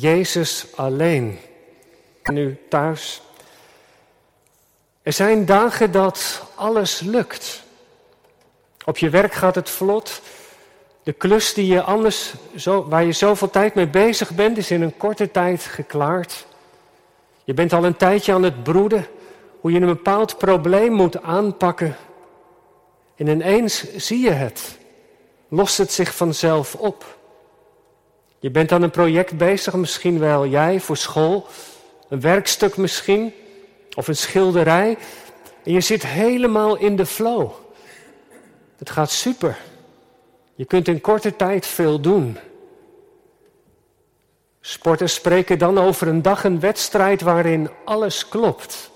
Jezus alleen. Nu thuis. Er zijn dagen dat alles lukt. Op je werk gaat het vlot. De klus die je anders zo, waar je zoveel tijd mee bezig bent, is in een korte tijd geklaard. Je bent al een tijdje aan het broeden hoe je een bepaald probleem moet aanpakken. En ineens zie je het. Lost het zich vanzelf op. Je bent aan een project bezig, misschien wel jij voor school, een werkstuk misschien, of een schilderij. En je zit helemaal in de flow. Het gaat super. Je kunt in korte tijd veel doen. Sporters spreken dan over een dag een wedstrijd waarin alles klopt.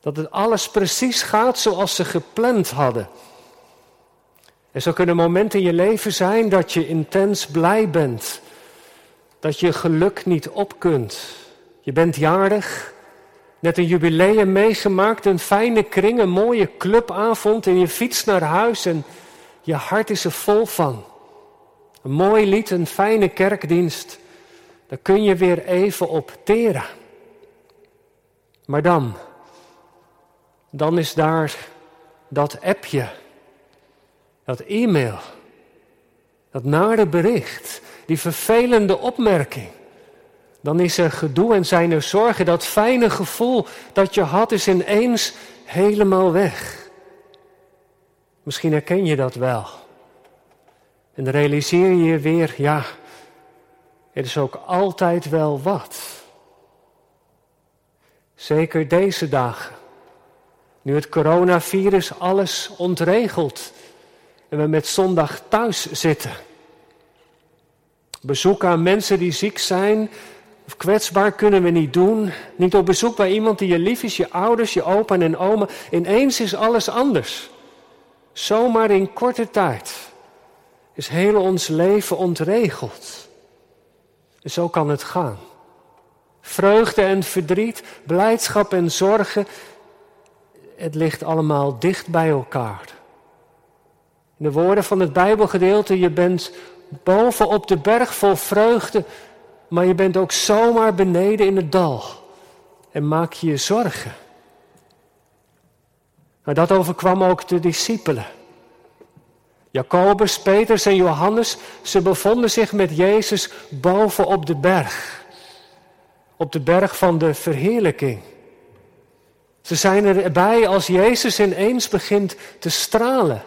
Dat het alles precies gaat zoals ze gepland hadden. Er zo kunnen momenten in je leven zijn dat je intens blij bent. Dat je geluk niet op kunt. Je bent jarig, net een jubileum meegemaakt, een fijne kring, een mooie clubavond en je fietst naar huis en je hart is er vol van. Een mooi lied, een fijne kerkdienst. Daar kun je weer even op teren. Maar dan, dan is daar dat appje, dat e-mail, dat nare bericht, die vervelende opmerking. Dan is er gedoe en zijn er zorgen. Dat fijne gevoel dat je had is ineens helemaal weg. Misschien herken je dat wel. En realiseer je je weer, ja, er is ook altijd wel wat. Zeker deze dagen. Nu het coronavirus alles ontregelt en we met zondag thuis zitten. Bezoek aan mensen die ziek zijn of kwetsbaar kunnen we niet doen. Niet op bezoek bij iemand die je lief is, je ouders, je opa en oma. Ineens is alles anders. Zomaar in korte tijd is heel ons leven ontregeld. En zo kan het gaan. Vreugde en verdriet, blijdschap en zorgen, het ligt allemaal dicht bij elkaar. De woorden van het Bijbelgedeelte, je bent boven op de berg vol vreugde, maar je bent ook zomaar beneden in het dal en maak je je zorgen. Maar dat overkwam ook de discipelen. Jacobus, Petrus en Johannes, ze bevonden zich met Jezus boven op de berg. Op de berg van de verheerlijking. Ze zijn erbij als Jezus ineens begint te stralen.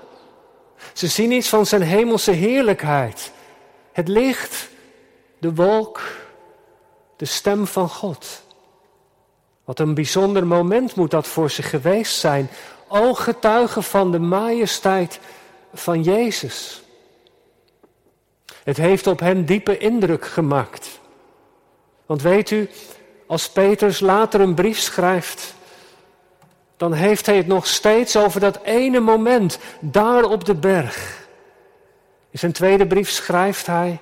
Ze zien iets van zijn hemelse heerlijkheid. Het licht, de wolk, de stem van God. Wat een bijzonder moment moet dat voor ze geweest zijn. Ooggetuigen van de majesteit van Jezus. Het heeft op hen diepe indruk gemaakt. Want weet u, als Petrus later een brief schrijft, dan heeft hij het nog steeds over dat ene moment daar op de berg. In zijn tweede brief schrijft hij,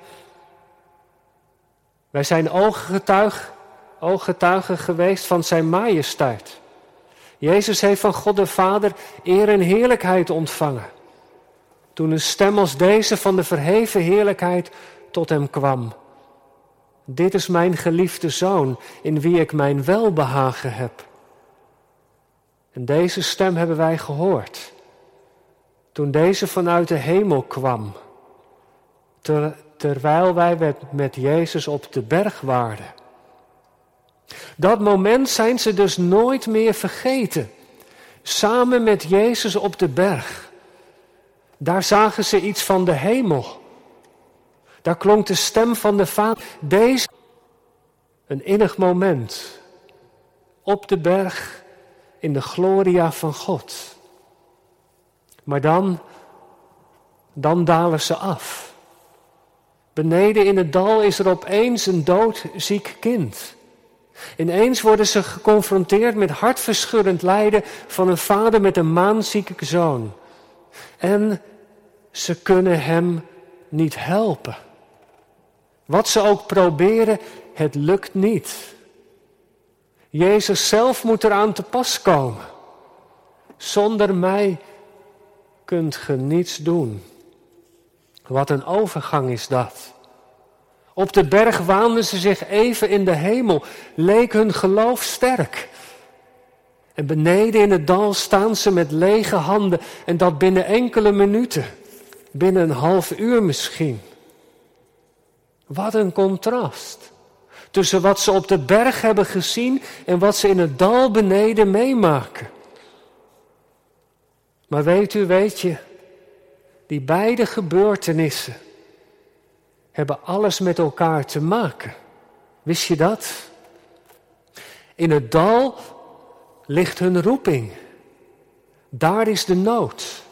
wij zijn ooggetuig, ooggetuigen geweest van zijn majesteit. Jezus heeft van God de Vader eer en heerlijkheid ontvangen. Toen een stem als deze van de verheven heerlijkheid tot hem kwam. Dit is mijn geliefde zoon, in wie ik mijn welbehagen heb. En deze stem hebben wij gehoord. Toen deze vanuit de hemel kwam. terwijl wij met Jezus op de berg waren. Dat moment zijn ze dus nooit meer vergeten. Samen met Jezus op de berg. Daar zagen ze iets van de hemel. Daar klonk de stem van de Vader. Deze, een innig moment. Op de berg in de gloria van God. Maar dan, dan dalen ze af. Beneden in het dal is er opeens een doodziek kind. Ineens worden ze geconfronteerd met hartverscheurend lijden van een vader met een maanzieke zoon. En ze kunnen hem niet helpen. Wat ze ook proberen, het lukt niet. Jezus zelf moet eraan te pas komen. Zonder mij kunt ge niets doen. Wat een overgang is dat. Op de berg waanden ze zich even in de hemel, leek hun geloof sterk. En beneden in het dal staan ze met lege handen en dat binnen enkele minuten, binnen een half uur misschien. Wat een contrast tussen wat ze op de berg hebben gezien en wat ze in het dal beneden meemaken. Maar weet u, weet je, die beide gebeurtenissen hebben alles met elkaar te maken. Wist je dat? In het dal ligt hun roeping. Daar is de nood.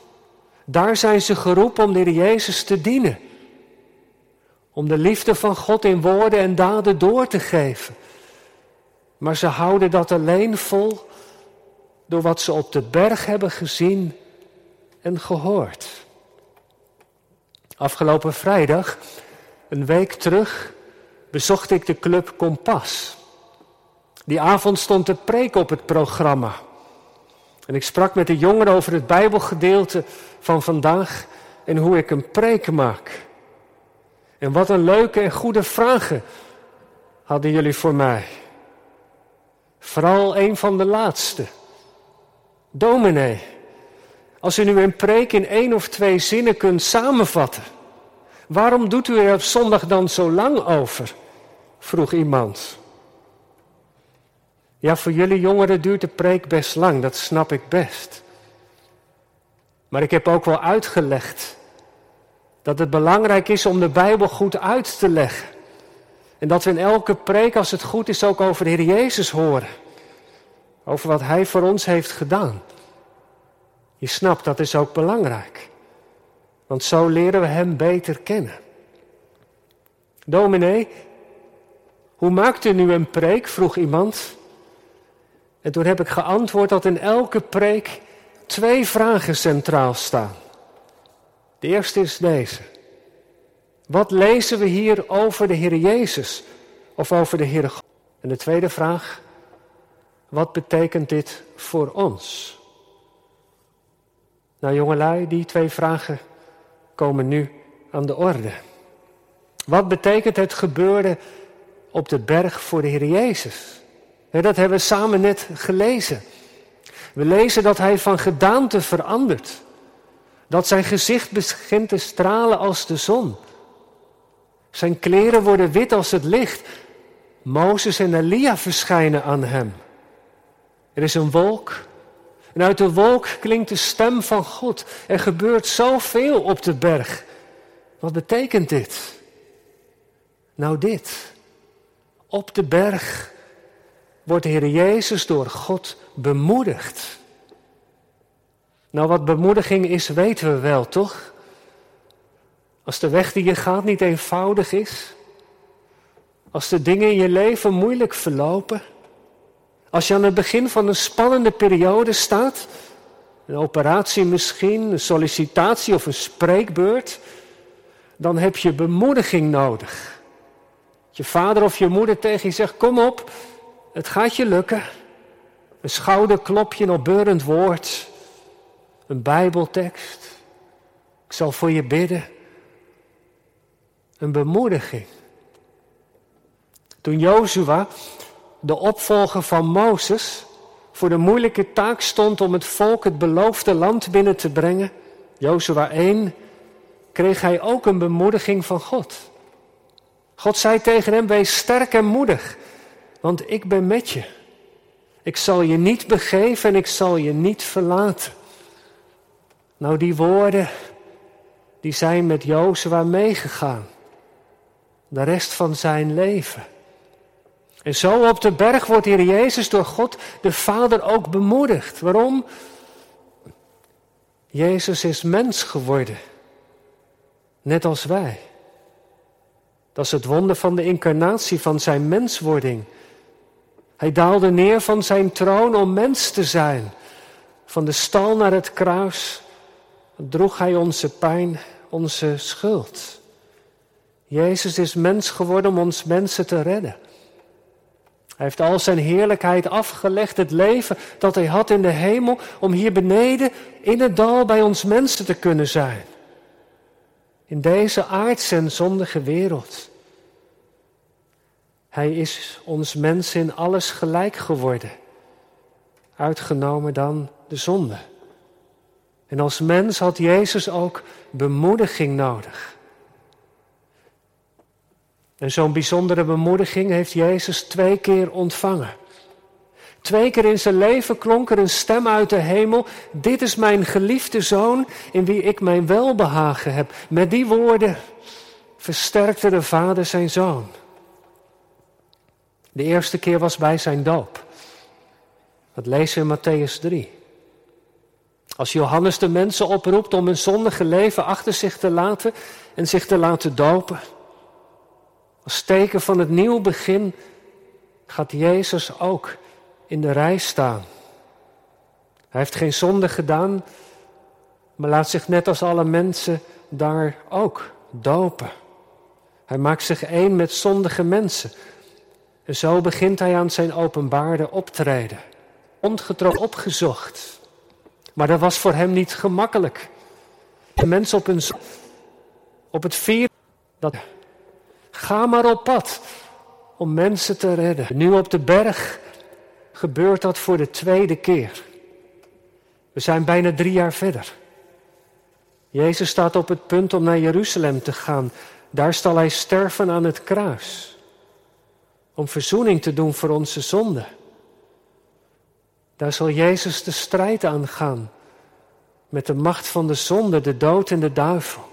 Daar zijn ze geroepen om de Jezus te dienen. Om de liefde van God in woorden en daden door te geven. Maar ze houden dat alleen vol door wat ze op de berg hebben gezien en gehoord. Afgelopen vrijdag, een week terug, bezocht ik de club Kompas. Die avond stond de preek op het programma. En ik sprak met de jongeren over het Bijbelgedeelte van vandaag en hoe ik een preek maak. En wat een leuke en goede vragen hadden jullie voor mij. Vooral een van de laatste. Dominee, als u nu een preek in één of twee zinnen kunt samenvatten, waarom doet u er op zondag dan zo lang over? vroeg iemand. Ja, voor jullie jongeren duurt de preek best lang, dat snap ik best. Maar ik heb ook wel uitgelegd dat het belangrijk is om de Bijbel goed uit te leggen. En dat we in elke preek, als het goed is, ook over de Heer Jezus horen. Over wat Hij voor ons heeft gedaan. Je snapt, dat is ook belangrijk. Want zo leren we Hem beter kennen. Dominee, hoe maakt u nu een preek? vroeg iemand. En toen heb ik geantwoord dat in elke preek twee vragen centraal staan. De eerste is deze. Wat lezen we hier over de Heer Jezus of over de Heer God? En de tweede vraag, wat betekent dit voor ons? Nou jongelui, die twee vragen komen nu aan de orde. Wat betekent het gebeurde op de berg voor de Heer Jezus? Dat hebben we samen net gelezen. We lezen dat hij van gedaante verandert. Dat zijn gezicht begint te stralen als de zon. Zijn kleren worden wit als het licht. Mozes en Elia verschijnen aan hem. Er is een wolk. En uit de wolk klinkt de stem van God. Er gebeurt zoveel op de berg. Wat betekent dit? Nou dit. Op de berg wordt de Heer Jezus door God bemoedigd. Nou, wat bemoediging is, weten we wel, toch? Als de weg die je gaat niet eenvoudig is, als de dingen in je leven moeilijk verlopen, als je aan het begin van een spannende periode staat, een operatie misschien, een sollicitatie of een spreekbeurt, dan heb je bemoediging nodig. Je vader of je moeder tegen je zegt: Kom op, het gaat je lukken. Een schouderklopje, een opbeurend woord. Een Bijbeltekst. Ik zal voor je bidden. Een bemoediging. Toen Jozua, de opvolger van Mozes, voor de moeilijke taak stond om het volk het beloofde land binnen te brengen, Jozua 1, kreeg hij ook een bemoediging van God. God zei tegen hem: Wees sterk en moedig want ik ben met je. Ik zal je niet begeven en ik zal je niet verlaten. Nou, die woorden, die zijn met Jozua meegegaan. De rest van zijn leven. En zo op de berg wordt hier Jezus door God de Vader ook bemoedigd. Waarom? Jezus is mens geworden. Net als wij. Dat is het wonder van de incarnatie, van zijn menswording. Hij daalde neer van zijn troon om mens te zijn. Van de stal naar het kruis droeg hij onze pijn, onze schuld. Jezus is mens geworden om ons mensen te redden. Hij heeft al zijn heerlijkheid afgelegd, het leven dat hij had in de hemel, om hier beneden in het dal bij ons mensen te kunnen zijn. In deze aardse en zondige wereld. Hij is ons mens in alles gelijk geworden, uitgenomen dan de zonde. En als mens had Jezus ook bemoediging nodig. En zo'n bijzondere bemoediging heeft Jezus twee keer ontvangen. Twee keer in zijn leven klonk er een stem uit de hemel: Dit is mijn geliefde zoon in wie ik mijn welbehagen heb. Met die woorden versterkte de vader zijn zoon. De eerste keer was bij zijn doop. Dat lezen we in Matthäus 3. Als Johannes de mensen oproept om hun zondige leven achter zich te laten en zich te laten dopen. Als teken van het nieuw begin gaat Jezus ook in de rij staan. Hij heeft geen zonde gedaan, maar laat zich net als alle mensen daar ook dopen. Hij maakt zich één met zondige mensen. En zo begint hij aan zijn openbaarde optreden. Ongetrokken opgezocht. Maar dat was voor hem niet gemakkelijk. De mensen op, hun, op het vier. Dat, ga maar op pad om mensen te redden. Nu op de berg gebeurt dat voor de tweede keer. We zijn bijna drie jaar verder. Jezus staat op het punt om naar Jeruzalem te gaan. Daar zal hij sterven aan het kruis. Om verzoening te doen voor onze zonden. Daar zal Jezus de strijd aangaan. Met de macht van de zonde, de dood en de duivel.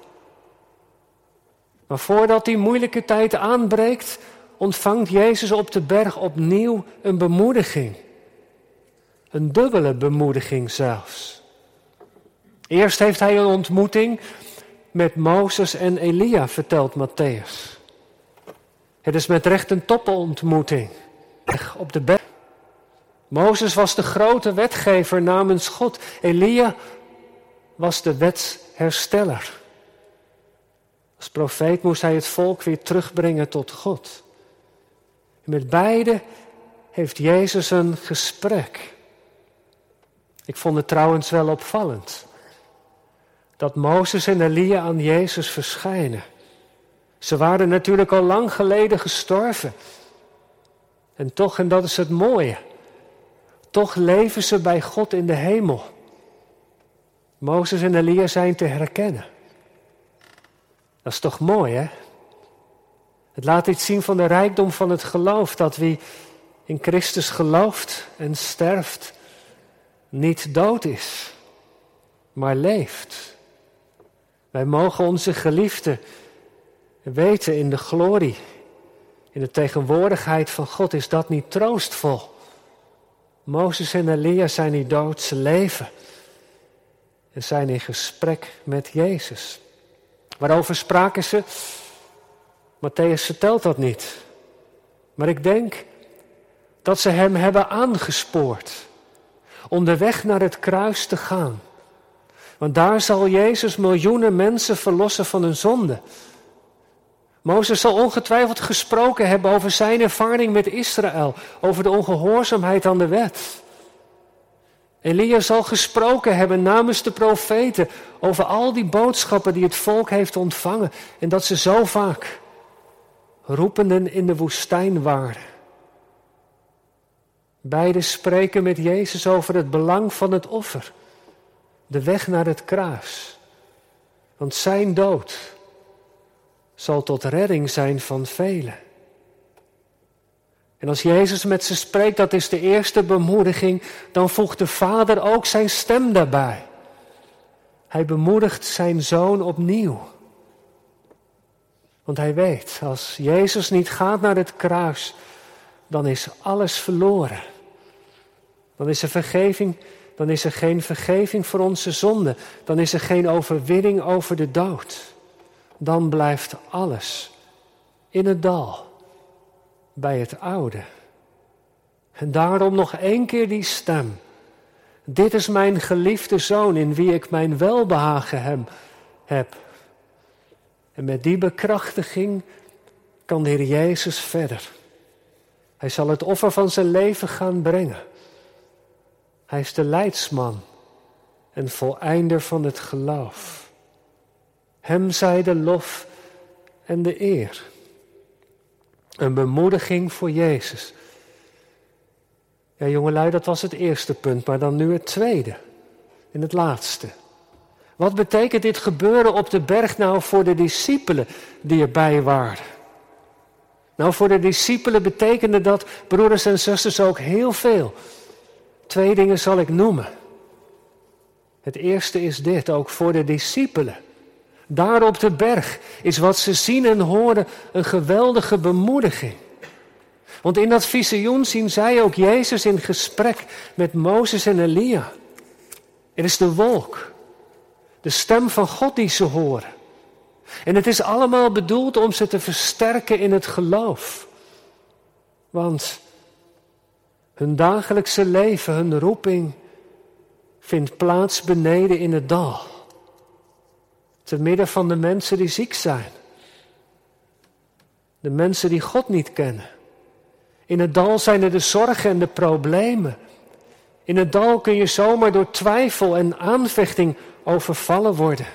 Maar voordat die moeilijke tijd aanbreekt, ontvangt Jezus op de berg opnieuw een bemoediging. Een dubbele bemoediging zelfs. Eerst heeft hij een ontmoeting met Mozes en Elia, vertelt Matthäus. Het is met recht een topontmoeting op de berg. Mozes was de grote wetgever namens God. Elia was de wetshersteller. Als profeet moest hij het volk weer terugbrengen tot God. Met beide heeft Jezus een gesprek. Ik vond het trouwens wel opvallend dat Mozes en Elia aan Jezus verschijnen. Ze waren natuurlijk al lang geleden gestorven. En toch, en dat is het mooie, toch leven ze bij God in de hemel. Mozes en Elia zijn te herkennen. Dat is toch mooi, hè? Het laat iets zien van de rijkdom van het geloof, dat wie in Christus gelooft en sterft, niet dood is, maar leeft. Wij mogen onze geliefde weten in de glorie, in de tegenwoordigheid van God. Is dat niet troostvol? Mozes en Elia zijn niet dood, ze leven. En zijn in gesprek met Jezus. Waarover spraken ze? Matthäus vertelt dat niet. Maar ik denk dat ze hem hebben aangespoord om de weg naar het kruis te gaan. Want daar zal Jezus miljoenen mensen verlossen van hun zonde. Mozes zal ongetwijfeld gesproken hebben over zijn ervaring met Israël, over de ongehoorzaamheid aan de wet. Elia zal gesproken hebben namens de profeten over al die boodschappen die het volk heeft ontvangen en dat ze zo vaak roependen in de woestijn waren. Beiden spreken met Jezus over het belang van het offer, de weg naar het kruis. Want zijn dood zal tot redding zijn van velen. En als Jezus met ze spreekt, dat is de eerste bemoediging, dan voegt de Vader ook zijn stem daarbij. Hij bemoedigt zijn zoon opnieuw. Want hij weet, als Jezus niet gaat naar het kruis, dan is alles verloren. Dan is er vergeving, dan is er geen vergeving voor onze zonde. Dan is er geen overwinning over de dood. Dan blijft alles in het dal bij het oude. En daarom nog één keer die stem. Dit is mijn geliefde zoon in wie ik mijn welbehagen heb. En met die bekrachtiging kan de Heer Jezus verder. Hij zal het offer van zijn leven gaan brengen. Hij is de leidsman en voleinder van het geloof. Hem zij de lof en de eer. Een bemoediging voor Jezus. Ja, jongelui, dat was het eerste punt, maar dan nu het tweede. En het laatste. Wat betekent dit gebeuren op de berg nou voor de discipelen die erbij waren? Nou, voor de discipelen betekende dat, broeders en zusters, ook heel veel. Twee dingen zal ik noemen. Het eerste is dit, ook voor de discipelen. Daar op de berg is wat ze zien en horen een geweldige bemoediging. Want in dat visioen zien zij ook Jezus in gesprek met Mozes en Elia. Er is de wolk, de stem van God die ze horen. En het is allemaal bedoeld om ze te versterken in het geloof. Want hun dagelijkse leven, hun roeping, vindt plaats beneden in het dal. Te midden van de mensen die ziek zijn. De mensen die God niet kennen. In het dal zijn er de zorgen en de problemen. In het dal kun je zomaar door twijfel en aanvechting overvallen worden.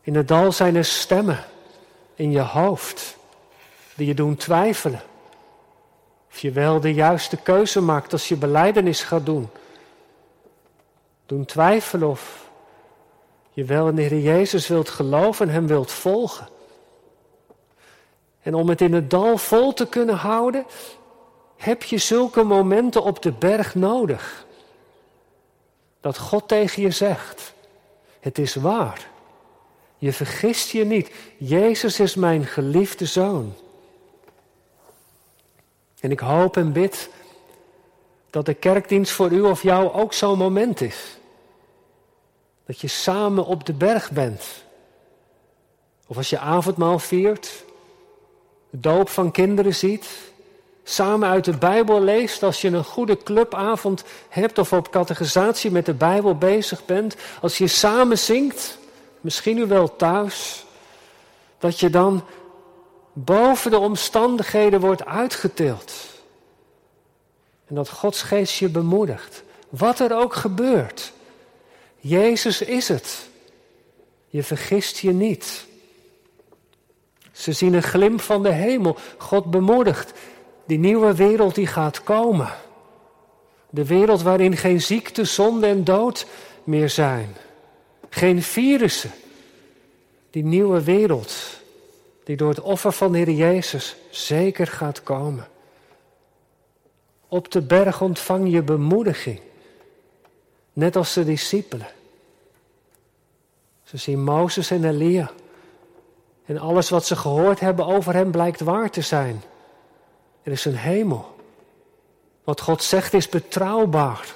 In het dal zijn er stemmen in je hoofd die je doen twijfelen. Of je wel de juiste keuze maakt als je beleidenis gaat doen. Doen twijfelen of je wel in de Heer Jezus wilt geloven en Hem wilt volgen. En om het in het dal vol te kunnen houden, heb je zulke momenten op de berg nodig. Dat God tegen je zegt, het is waar. Je vergist je niet. Jezus is mijn geliefde zoon. En ik hoop en bid dat de kerkdienst voor u of jou ook zo'n moment is. Dat je samen op de berg bent. Of als je avondmaal viert, de doop van kinderen ziet, samen uit de Bijbel leest, als je een goede clubavond hebt of op catechisatie met de Bijbel bezig bent, als je samen zingt, misschien u wel thuis, dat je dan boven de omstandigheden wordt uitgetild. En dat Gods geest je bemoedigt. Wat er ook gebeurt. Jezus is het. Je vergist je niet. Ze zien een glimp van de hemel. God bemoedigt. Die nieuwe wereld die gaat komen. De wereld waarin geen ziekte, zonde en dood meer zijn. Geen virussen. Die nieuwe wereld die door het offer van de Heer Jezus zeker gaat komen. Op de berg ontvang je bemoediging. Net als de discipelen. Ze zien Mozes en Elia. En alles wat ze gehoord hebben over hem blijkt waar te zijn. Er is een hemel. Wat God zegt is betrouwbaar.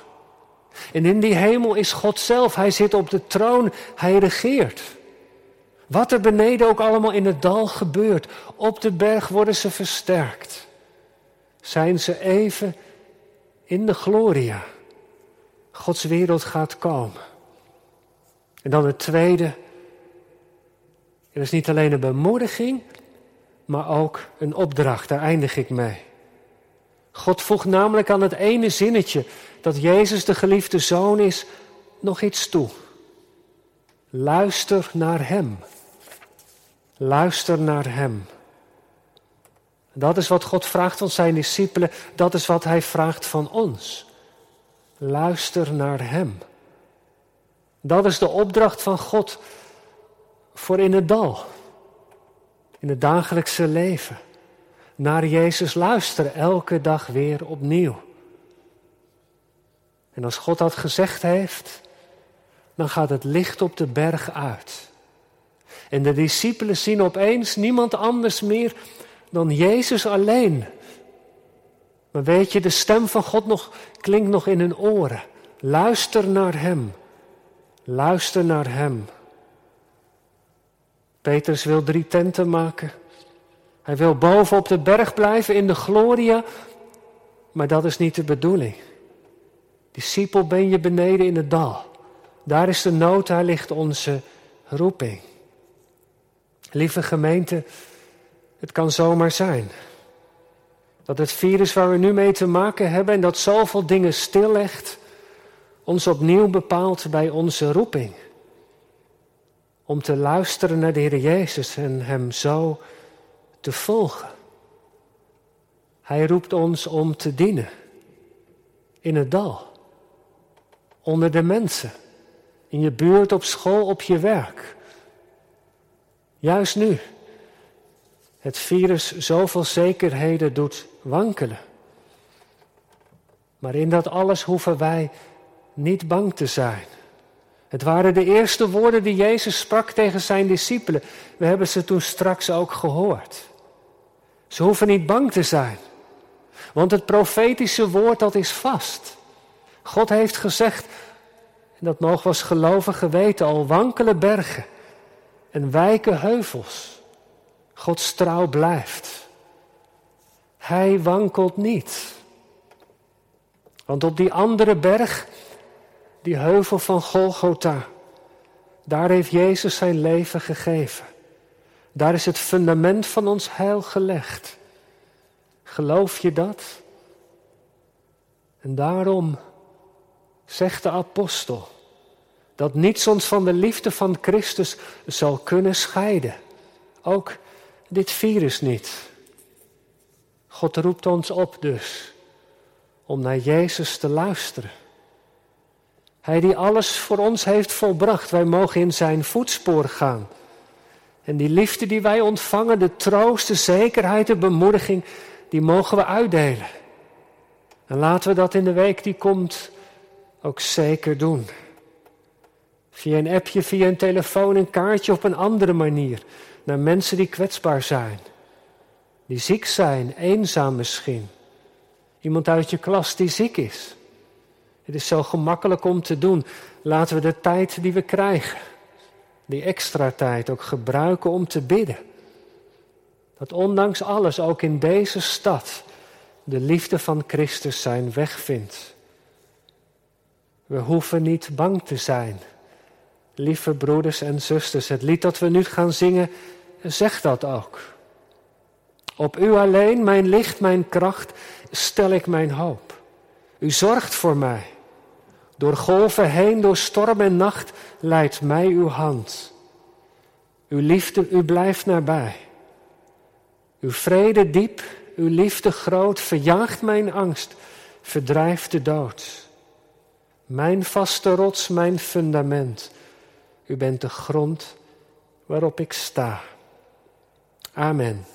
En in die hemel is God zelf. Hij zit op de troon. Hij regeert. Wat er beneden ook allemaal in het dal gebeurt. Op de berg worden ze versterkt. Zijn ze even in de gloria. Gods wereld gaat komen. En dan het tweede. Er is niet alleen een bemoediging, maar ook een opdracht. Daar eindig ik mee. God voegt namelijk aan het ene zinnetje dat Jezus de geliefde zoon is, nog iets toe. Luister naar Hem. Luister naar Hem. Dat is wat God vraagt van zijn discipelen, dat is wat Hij vraagt van ons. Luister naar Hem. Dat is de opdracht van God voor in het dal, in het dagelijkse leven. Naar Jezus luisteren elke dag weer opnieuw. En als God dat gezegd heeft, dan gaat het licht op de berg uit. En de discipelen zien opeens niemand anders meer dan Jezus alleen. Maar weet je, de stem van God nog, klinkt nog in hun oren. Luister naar Hem. Luister naar Hem. Petrus wil drie tenten maken. Hij wil boven op de berg blijven in de gloria, maar dat is niet de bedoeling. Discipel ben je beneden in het dal. Daar is de nood, daar ligt onze roeping. Lieve gemeente, het kan zomaar zijn dat het virus waar we nu mee te maken hebben en dat zoveel dingen stillegt, ons opnieuw bepaalt bij onze roeping. Om te luisteren naar de Heer Jezus en Hem zo te volgen. Hij roept ons om te dienen. In het dal. Onder de mensen. In je buurt, op school, op je werk. Juist nu. Het virus zoveel zekerheden doet wankelen. Maar in dat alles hoeven wij niet bang te zijn. Het waren de eerste woorden die Jezus sprak tegen zijn discipelen. We hebben ze toen straks ook gehoord. Ze hoeven niet bang te zijn. Want het profetische woord dat is vast. God heeft gezegd, en dat mogen we gelovigen weten, al wankele bergen en wijken heuvels. Gods trouw blijft. Hij wankelt niet. Want op die andere berg, die heuvel van Golgotha, daar heeft Jezus zijn leven gegeven. Daar is het fundament van ons heil gelegd. Geloof je dat? En daarom zegt de apostel dat niets ons van de liefde van Christus zal kunnen scheiden. Ook dit virus niet. God roept ons op dus om naar Jezus te luisteren. Hij die alles voor ons heeft volbracht, wij mogen in zijn voetspoor gaan. En die liefde die wij ontvangen, de troost, de zekerheid, de bemoediging, die mogen we uitdelen. En laten we dat in de week die komt ook zeker doen. Via een appje, via een telefoon, een kaartje op een andere manier. Naar mensen die kwetsbaar zijn. Die ziek zijn, eenzaam misschien. Iemand uit je klas die ziek is. Het is zo gemakkelijk om te doen. Laten we de tijd die we krijgen, die extra tijd ook gebruiken om te bidden. Dat ondanks alles ook in deze stad de liefde van Christus zijn weg vindt. We hoeven niet bang te zijn. Lieve broeders en zusters, het lied dat we nu gaan zingen, zegt dat ook. Op u alleen, mijn licht, mijn kracht, stel ik mijn hoop. U zorgt voor mij. Door golven heen, door storm en nacht, leidt mij uw hand. Uw liefde, u blijft nabij. Uw vrede diep, uw liefde groot, verjaagt mijn angst, verdrijft de dood. Mijn vaste rots, mijn fundament. U bent de grond waarop ik sta. Amen.